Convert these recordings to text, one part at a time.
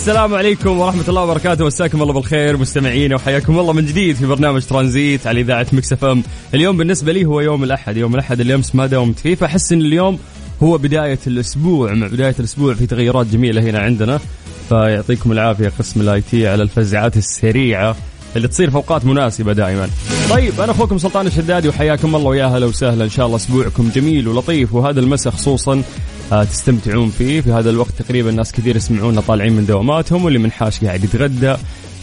السلام عليكم ورحمة الله وبركاته. مساكم الله بالخير مستمعينا وحياكم الله من جديد في برنامج ترانزيت على إذاعة Mix FM. اليوم بالنسبة لي هو يوم الأحد يوم الأحد اللي أمس ما داومت فيه فأحس إن اليوم هو بداية الأسبوع مع بداية الأسبوع في تغيرات جميلة هنا عندنا. فيعطيكم العافية قسم ال IT على الفزعات السريعة اللي تصير في أوقات مناسبة دائما. طيب أنا أخوكم سلطان الشدادي وحياكم الله ويا هلا وسهلا. إن شاء الله أسبوعكم جميل ولطيف وهذا المساء خصوصا تستمتعون فيه. في هذا الوقت تقريبا ناس كثير يسمعونا طالعين من دواماتهم واللي منحاش قاعد يتغدى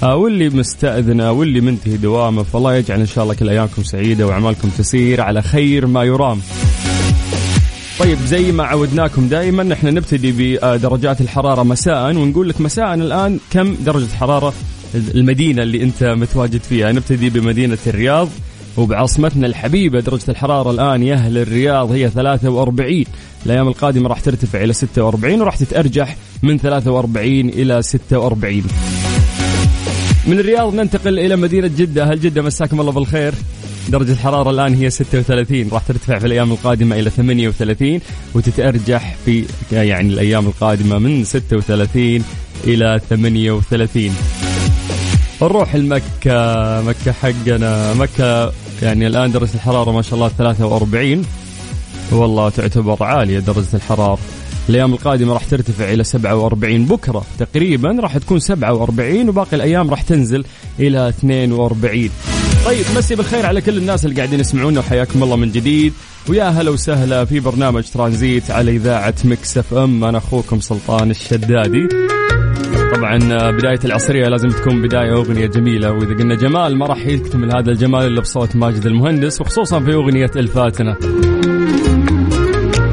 آه، واللي مستأذنة واللي منتهي دوامه. فالله يجعل إن شاء الله كل أيامكم سعيدة وأعمالكم تسير على خير ما يرام. طيب زي ما عودناكم دائما إحنا نبتدي بدرجات الحرارة مساء ونقول لك مساء الآن كم درجة حرارة المدينة اللي أنت متواجد فيها. نبتدي بمدينة الرياض. وبعاصمتنا الحبيبة درجة الحرارة الآن يا أهل الرياض هي 43 الأيام القادمة راح ترتفع إلى 46 وراح تتأرجح من 43 إلى 46 من الرياض ننتقل إلى مدينة جدة. هل جدة مساكم الله بالخير. درجة الحرارة الآن هي 36 راح ترتفع في الأيام القادمة إلى 38 وتتأرجح في يعني الأيام القادمة من 36 إلى 38 نروح المكة مكة حقنا. مكة يعني الآن درجة الحرارة ما شاء الله 43 والله تعتبر عالية درجة الحرارة. الأيام القادمة راح ترتفع إلى 47 بكرة تقريبا راح تكون 47 وباقي الأيام راح تنزل إلى 42 طيب مسي بالخير على كل الناس اللي قاعدين يسمعونا وحياكم الله من جديد. ويا هلا وسهلا في برنامج ترانزيت على إذاعة Mix FM. أنا أخوكم سلطان الشدادي. طبعا بداية العصرية. لازم تكون بداية أغنية جميلة. وإذا قلنا جمال ما راح يكتمل هذا الجمال إلا بصوت ماجد المهندس وخصوصا في أغنية الفاتنة.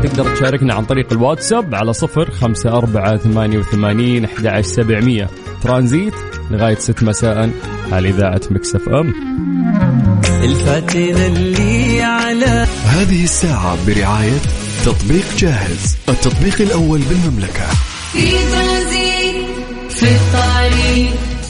تقدر تشاركنا عن طريق الواتساب على صفر خمسة أربعة ثمانية وثمانين أحد عشر سبعمية. ترانزيت لغاية ست مساء. على إذاعة مكسف أم. الفاتنة اللي على هذه الساعة برعاية تطبيق جاهز التطبيق الأول بالمملكة. في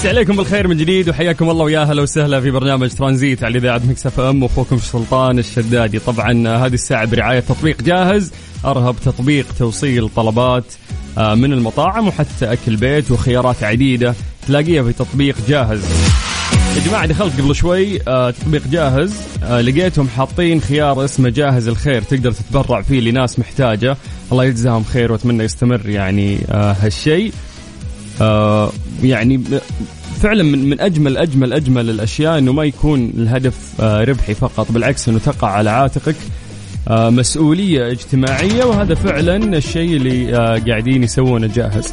مسي عليكم بالخير من جديد وحياكم الله ويا هلا وسهلا في برنامج ترانزيت على إذاعة Mix FM. واخوكم سلطان الشدادي. طبعا هذه الساعة برعاية تطبيق جاهز أرهب تطبيق توصيل طلبات آه، من المطاعم وحتى أكل بيت وخيارات عديدة تلاقيها في تطبيق جاهز. يا جماعة دخلت قبل شوي آه تطبيق جاهز آه لقيتهم حاطين خيار اسمه جاهز الخير تقدر تتبرع فيه لناس محتاجة. الله يجزاهم خير وأتمنى يستمر يعني هالشيء. يعني فعلا من من اجمل اجمل أجمل الأشياء إنه ما يكون الهدف آه ربحي فقط بالعكس إنه تقع على عاتقك آه مسؤولية اجتماعية وهذا فعلا الشيء اللي آه قاعدين يسوونه جاهز.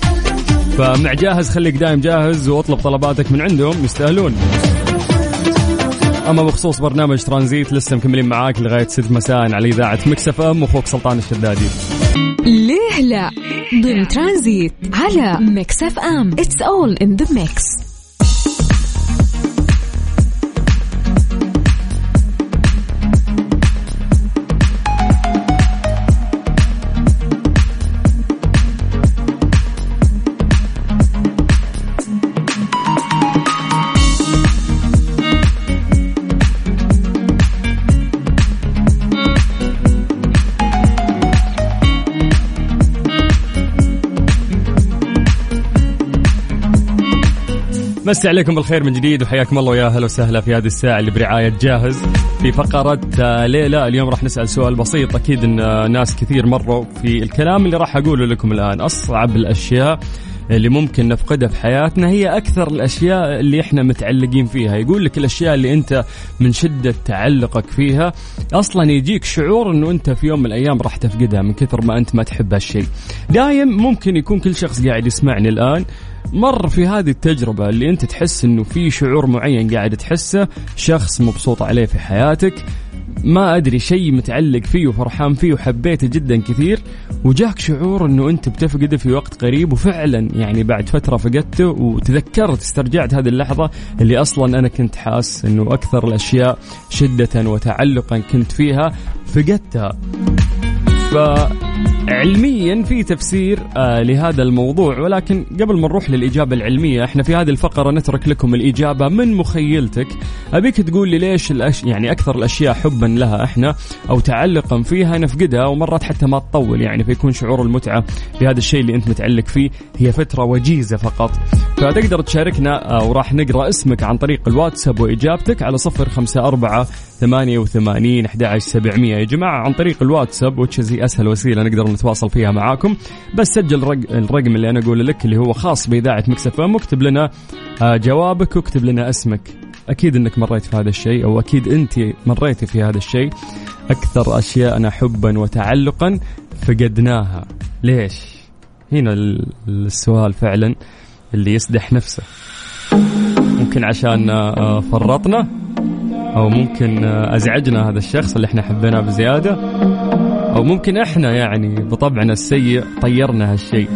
فمع جاهز خليك دايم جاهز واطلب طلباتك من عندهم يستاهلون. أما بخصوص برنامج ترانزيت لسه مكملين معاك لغاية 6 مساء على إذاعة مكسف أم واخوك سلطان الشدادي. ليه لا؟ ضمن ترانزيت على Mix FM. It's all in the mix مسي عليكم بالخير من جديد وحياكم الله ويا أهلا وسهلا في هذه الساعة اللي برعاية جاهز في فقرة آه، ليلى اليوم راح نسأل سؤال بسيط أكيد إن آه، ناس كثير مروا في الكلام اللي راح أقوله لكم الآن. أصعب الأشياء اللي ممكن نفقدها في حياتنا هي أكثر الأشياء اللي إحنا متعلقين فيها. يقول لك الأشياء اللي أنت من شدة تعلقك فيها أصلا يجيك شعور إنه أنت في يوم من الأيام راح تفقدها من كثر ما أنت ما تحب هالشيء. دايم ممكن يكون كل شخص قاعد يسمعني الآن مر في هذه التجربة اللي أنت تحس أنه في شعور معين قاعد تحسه شخص مبسوط عليه في حياتك ما أدري شيء متعلق فيه وفرحان فيه وحبيته جدا كثير وجاك شعور إنه أنت بتفقده في وقت قريب وفعلا يعني بعد فترة فقدته وتذكرت استرجعت هذه اللحظة اللي أصلا أنا كنت حاس إنه أكثر الأشياء شدة وتعلقا كنت فيها فقدتها. فعلميا في تفسير آه لهذا الموضوع. ولكن قبل ما نروح للإجابة العلمية إحنا في هذه الفقرة نترك لكم الإجابة من مخيلتك. أبيك تقول لي ليش الأش... يعني أكثر الأشياء حبا لها إحنا أو تعلقا فيها نفقدها ومرات حتى ما تطول يعني فيكون شعور المتعة بهذا الشيء اللي أنت متعلق فيه. هي فترة وجيزة فقط. فتقدر تشاركنا آه وراح نقرأ اسمك عن طريق الواتساب وإجابتك على صفر خمسة أربعة ثمانية وثمانين أحد سبعمية. يا جماعة عن طريق الواتساب وتش هي أسهل وسيلة نقدر نتواصل فيها معاكم. بس سجل الرقم اللي أنا أقوله لك اللي هو خاص بإذاعة مكسف أم واكتب لنا آه، جوابك واكتب لنا اسمك. أكيد أنك مريت في هذا الشيء أو أكيد أنت مريتي في هذا الشيء. أكثر أشياءنا حبا وتعلقا فقدناها. ليش؟ هنا السؤال فعلا اللي يسدح نفسه. ممكن عشان آه، فرطنا أو ممكن أزعجنا هذا الشخص اللي إحنا حبيناه بزيادة. أو ممكن إحنا يعني بطبعنا السيء طيرنا هالشيء.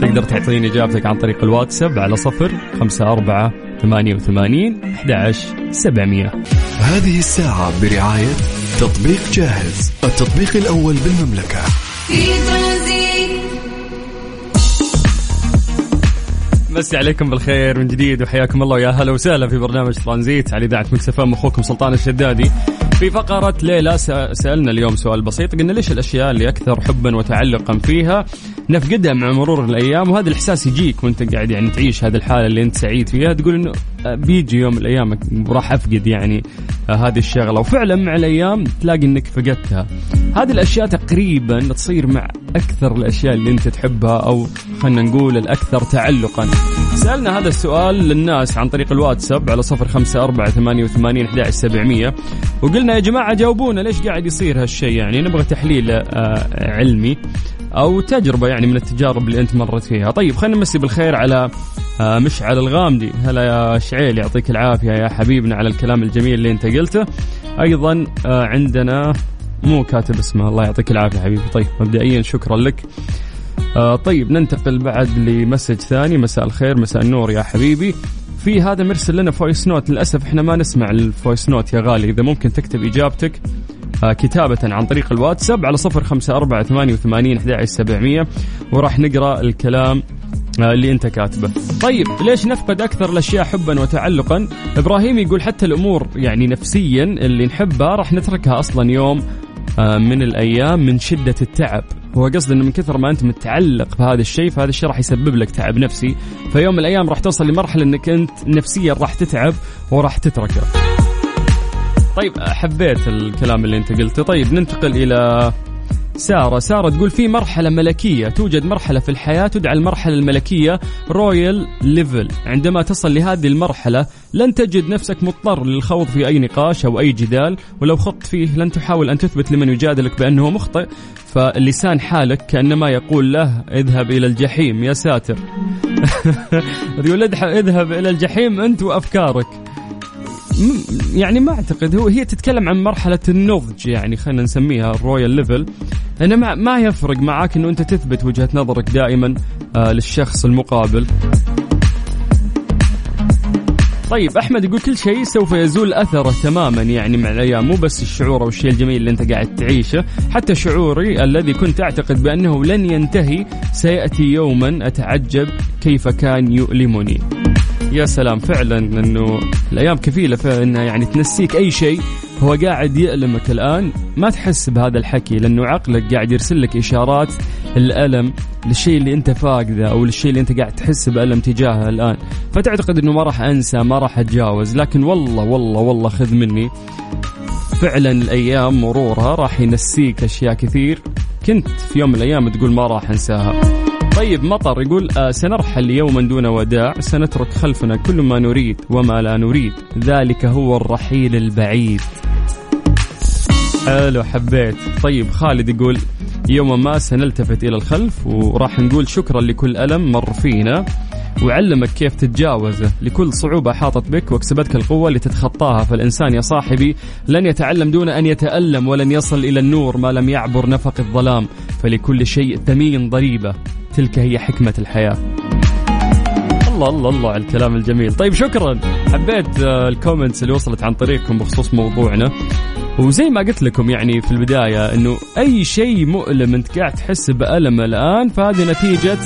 تقدر تعطيني إجابتك عن طريق الواتساب على صفر خمسة أربعة ثمانية وثمانين أحد سبعمية. هذه الساعة برعاية تطبيق جاهز التطبيق الأول بالمملكة. في مسي عليكم بالخير من جديد وحياكم الله. ويا هلا وسهلا في برنامج ترانزيت على إذاعة مكسفه أخوكم سلطان الشدادي. في فقرة ليلى سألنا اليوم سؤال بسيط قلنا ليش الأشياء اللي أكثر حبا وتعلقا فيها نفقدها مع مرور الأيام وهذا الإحساس يجيك وأنت قاعد يعني تعيش هذه الحالة اللي أنت سعيد فيها تقول إنه بيجي يوم من الأيام وراح أفقد يعني هذه الشغلة. وفعلا مع الأيام تلاقي إنك فقدتها. هذه الأشياء تقريبا تصير مع أكثر الأشياء اللي أنت تحبها أو خلينا نقول الأكثر تعلقا. سألنا هذا السؤال للناس عن طريق الواتساب على صفر خمسة أربعة ثمانية وثمانين أحد سبعمية وقلنا يا جماعة جاوبونا ليش قاعد يصير هالشيء؟ يعني نبغى تحليل آه، علمي أو تجربة يعني من التجارب اللي أنت مرت فيها. طيب خلينا نمسي بالخير على آه، مشعل الغامدي. هلا يا شعيل يعطيك العافية يا حبيبنا على الكلام الجميل اللي أنت قلته. أيضا آه، عندنا مو كاتب اسمه الله يعطيك العافية حبيبي. طيب مبدئيا شكرا لك. آه طيب ننتقل بعد ل message ثاني. مساء الخير مساء النور يا حبيبي. في هذا مرسل لنا voice note. للأسف إحنا ما نسمع ال voice note يا غالي. إذا ممكن تكتب إجابتك. كتابة عن طريق الواتساب على صفر خمسة أربعة ثمانية وثمانين أحد سبعمية وراح نقرأ الكلام آه، اللي أنت كاتبه. طيب ليش نفقد أكثر الأشياء حبا وتعلقا؟ إبراهيم يقول حتى الأمور يعني نفسيا اللي نحبها راح نتركها أصلا يوم آه، من الأيام من شدة التعب. هو قصد إنه من كثر ما أنت متعلق بهذا الشيء فهذا الشيء راح يسبب لك تعب نفسي. فيوم من الأيام راح توصل لمرحلة إنك أنت نفسيا راح تتعب وراح تتركه. طيب حبيت الكلام اللي انت قلته. طيب ننتقل إلى سارة. سارة تقول في مرحلة ملكية توجد مرحلة في الحياة تدعى المرحلة الملكية royal level عندما تصل لهذه المرحلة لن تجد نفسك مضطر للخوض في أي نقاش أو أي جدال ولو خضت فيه لن تحاول أن تثبت لمن يجادلك بأنه مخطئ. فلسان حالك كأنما يقول له اذهب إلى الجحيم يا ساتر. يقول اذهب إلى الجحيم أنت وأفكارك. يعني ما أعتقد هو هي تتكلم عن مرحلة النضج يعني خلينا نسميها ال royal level. إنه ما, ما يفرق معاك إنه أنت تثبت وجهة نظرك دائما آه للشخص المقابل. طيب أحمد يقول كل شيء سوف يزول أثره تماما يعني مع الأيام مو بس الشعور أو الشيء الجميل اللي أنت قاعد تعيشه. حتى شعوري الذي كنت أعتقد بأنه لن ينتهي سيأتي يوما أتعجب كيف كان يؤلمني. يا سلام فعلا إنه الأيام كفيلة فانها يعني تنسيك أي شيء. هو قاعد يألمك الآن. ما تحس بهذا الحكي لأنه عقلك قاعد يرسل لك إشارات الالم للشيء اللي أنت فاقده أو للشيء اللي أنت قاعد تحس بألم تجاهه الآن. فتعتقد إنه ما راح أنسى ما راح أتجاوز. لكن والله والله والله خذ مني. فعلا الأيام مرورها راح ينسيك أشياء كثير. كنت في يوم من الأيام تقول ما راح أنساها. طيب مطر يقول آه سنرحل يوما دون وداع سنترك خلفنا كل ما نريد وما لا نريد. ذلك هو الرحيل البعيد. حلو حبيت. طيب خالد يقول يوما ما سنلتفت إلى الخلف وراح نقول شكرا لكل ألم مر فينا وعلمك كيف تتجاوزه. لكل صعوبة حاطت بك واكسبتك القوة لتتخطاها. فالإنسان يا صاحبي لن يتعلم دون أن يتألم ولن يصل إلى النور ما لم يعبر نفق الظلام. فلكل شيء ثمين ضريبة. تلك هي حكمة الحياة. الله الله الله على الكلام الجميل. طيب شكرا. حبيت آه، الكومنتس اللي وصلت عن طريقكم بخصوص موضوعنا. وزي ما قلت لكم يعني في البداية إنه أي شيء مؤلم أنت قاعد تحس بألم الآن فهذه نتيجة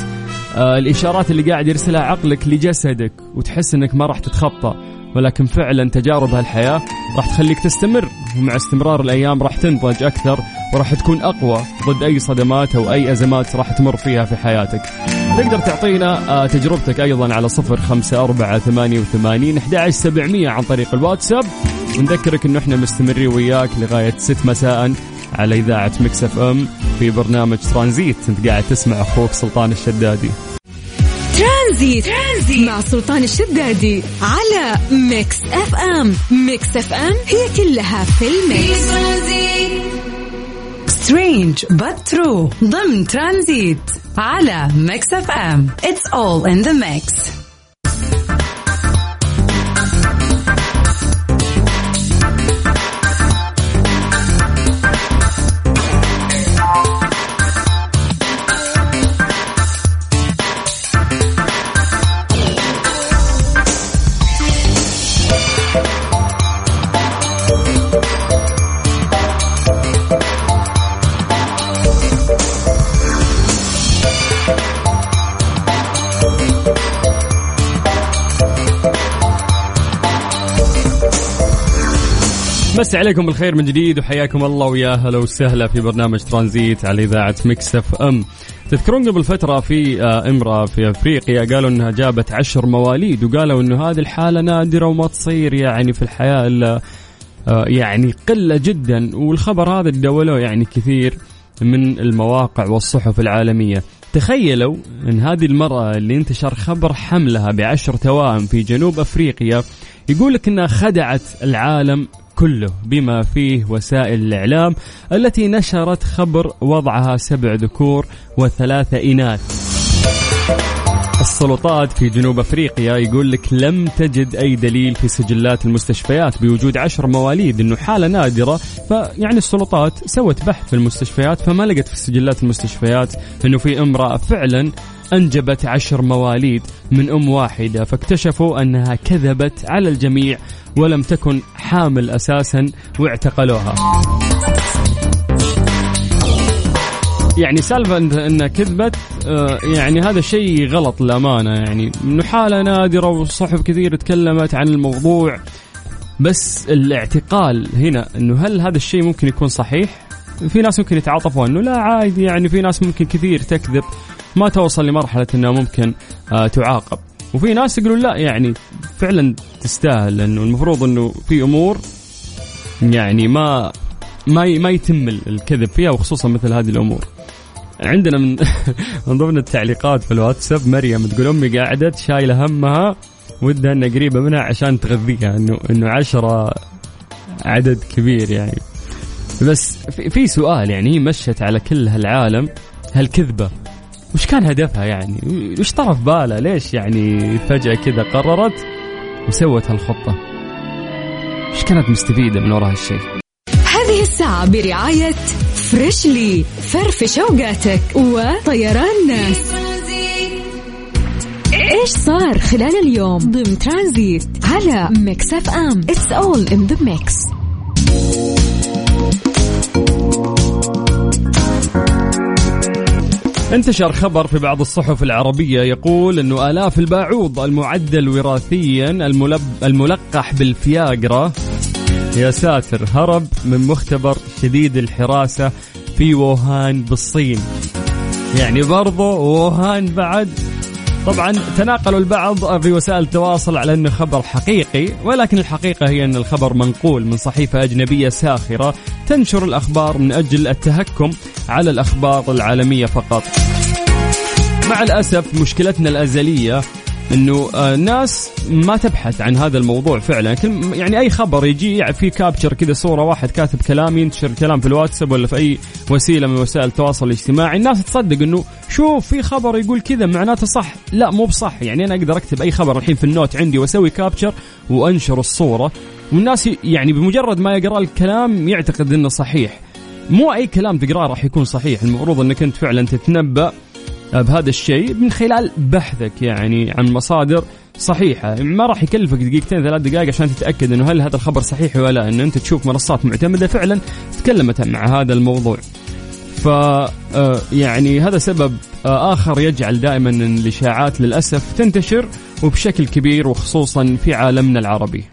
آه الإشارات اللي قاعد يرسلها عقلك لجسدك وتحس إنك ما راح تتخطى. ولكن فعلا تجارب هالحياة راح تخليك تستمر ومع استمرار الأيام راح تنضج أكثر. وراح تكون أقوى ضد أي صدمات أو أي أزمات راح تمر فيها في حياتك. تقدر تعطينا آه، تجربتك أيضا على صفر خمسة أربعة ثمانية وثمانين سبعمية عن طريق الواتساب. ونذكرك أنه إحنا مستمرين وياك لغاية ست مساء على إذاعة Mix FM في برنامج ترانزيت. أنت قاعد تسمع أخوك سلطان الشدادي. Tranzit. Tranzit مع سلطان الشدادي على Mix FM. Mix FM هي كلها في في ال mix. Tranzit سترينج but true. ضمن ترانزيت على ميكس أف أم. It's all in the mix. مسي عليكم بالخير من جديد وحياكم الله ويا هلا وسهلا في برنامج ترانزيت على إذاعة Mix FM. تذكرون قبل فترة في آه، إمرأة في أفريقيا قالوا إنها جابت عشر مواليد وقالوا إنه هذه الحالة نادرة وما تصير يعني في الحياة إلا آه، يعني قلة جدا والخبر هذا تداولوه يعني كثير من المواقع والصحف العالمية. تخيلوا إن هذه المرأة اللي انتشر خبر حملها بعشر توائم في جنوب أفريقيا يقول لك إنها خدعت العالم كله بما فيه وسائل الإعلام التي نشرت خبر وضعها سبع ذكور وثلاثة إناث. السلطات في جنوب أفريقيا يقول لك لم تجد أي دليل في سجلات المستشفيات بوجود عشر مواليد إنه حالة نادرة فيعني السلطات سوت بحث في المستشفيات فما لقت في سجلات المستشفيات إنه في امرأة فعلا أنجبت عشر مواليد من أم واحدة فاكتشفوا أنها كذبت على الجميع ولم تكن حامل أساسا واعتقلوها. يعني سالفة إن- انها كذبت آه، يعني هذا شيء غلط للأمانة يعني إنه حالة نادرة وصحف كثير تكلمت عن الموضوع بس الاعتقال هنا إنه هل هذا الشيء ممكن يكون صحيح؟ في ناس ممكن يتعاطفوا إنه لا عادي يعني في ناس ممكن كثير تكذب ما توصل لمرحلة انها ممكن آه، تعاقب. وفي ناس يقولون لا يعني فعلا تستاهل لأنه المفروض إنه في أمور يعني ما ما ما يتم الكذب فيها وخصوصا مثل هذه الأمور. عندنا من من ضمن التعليقات في الواتساب مريم تقول أمي قاعدة شايلة همها ودها إنها قريبة منها عشان تغذيها إنه إنه عشرة عدد كبير يعني. بس في سؤال يعني هي مشت على كل هالعالم هالكذبة. وش كان هدفها يعني؟ وش طرف بالها؟ ليش يعني فجأة كذا قررت وسوت هالخطة؟ وش كانت مستفيدة من وراء هالشيء؟ هذه الساعة برعاية Freshly فرفش اوقاتك وطيران ناس إيش صار خلال اليوم ضمن ترانزيت على Mix FM it's all in the mix انتشر خبر في بعض الصحف العربية يقول أنه آلاف الباعوض المعدل وراثيا الملب الملقح بالفياجرا يا ساتر هرب من مختبر شديد الحراسة في ووهان بالصين. يعني برضو ووهان بعد طبعا تناقلوا البعض في وسائل التواصل على أنه خبر حقيقي ولكن الحقيقة هي أن الخبر منقول من صحيفة أجنبية ساخرة تنشر الأخبار من أجل التهكم على الأخبار العالمية فقط. مع الأسف مشكلتنا الأزلية إنه الناس ما تبحث عن هذا الموضوع فعلا. يعني أي خبر يجي في كابتشر كذا صورة واحد كاتب كلام ينتشر كلام في الواتساب ولا في أي وسيلة من وسائل التواصل الاجتماعي. الناس تصدق إنه شوف في خبر يقول كذا معناته صح. لا مو بصح. يعني أنا أقدر أكتب أي خبر الحين في النوت عندي وأسوي كابتشر وأنشر الصورة. والناس يعني بمجرد ما يقرأ الكلام يعتقد إنه صحيح. مو أي كلام تقرأه راح يكون صحيح. المفروض إنك أنت فعلا تتنبأ بهذا الشيء من خلال بحثك يعني عن مصادر صحيحة. ما راح يكلفك دقيقتين ثلاث دقائق عشان تتأكد أنه هل هذا الخبر صحيح ولا لا أنه أنت تشوف منصات معتمدة فعلا تكلمت مع هذا الموضوع. ف يعني هذا سبب آخر يجعل دائما الإشاعات للأسف تنتشر وبشكل كبير وخصوصا في عالمنا العربي.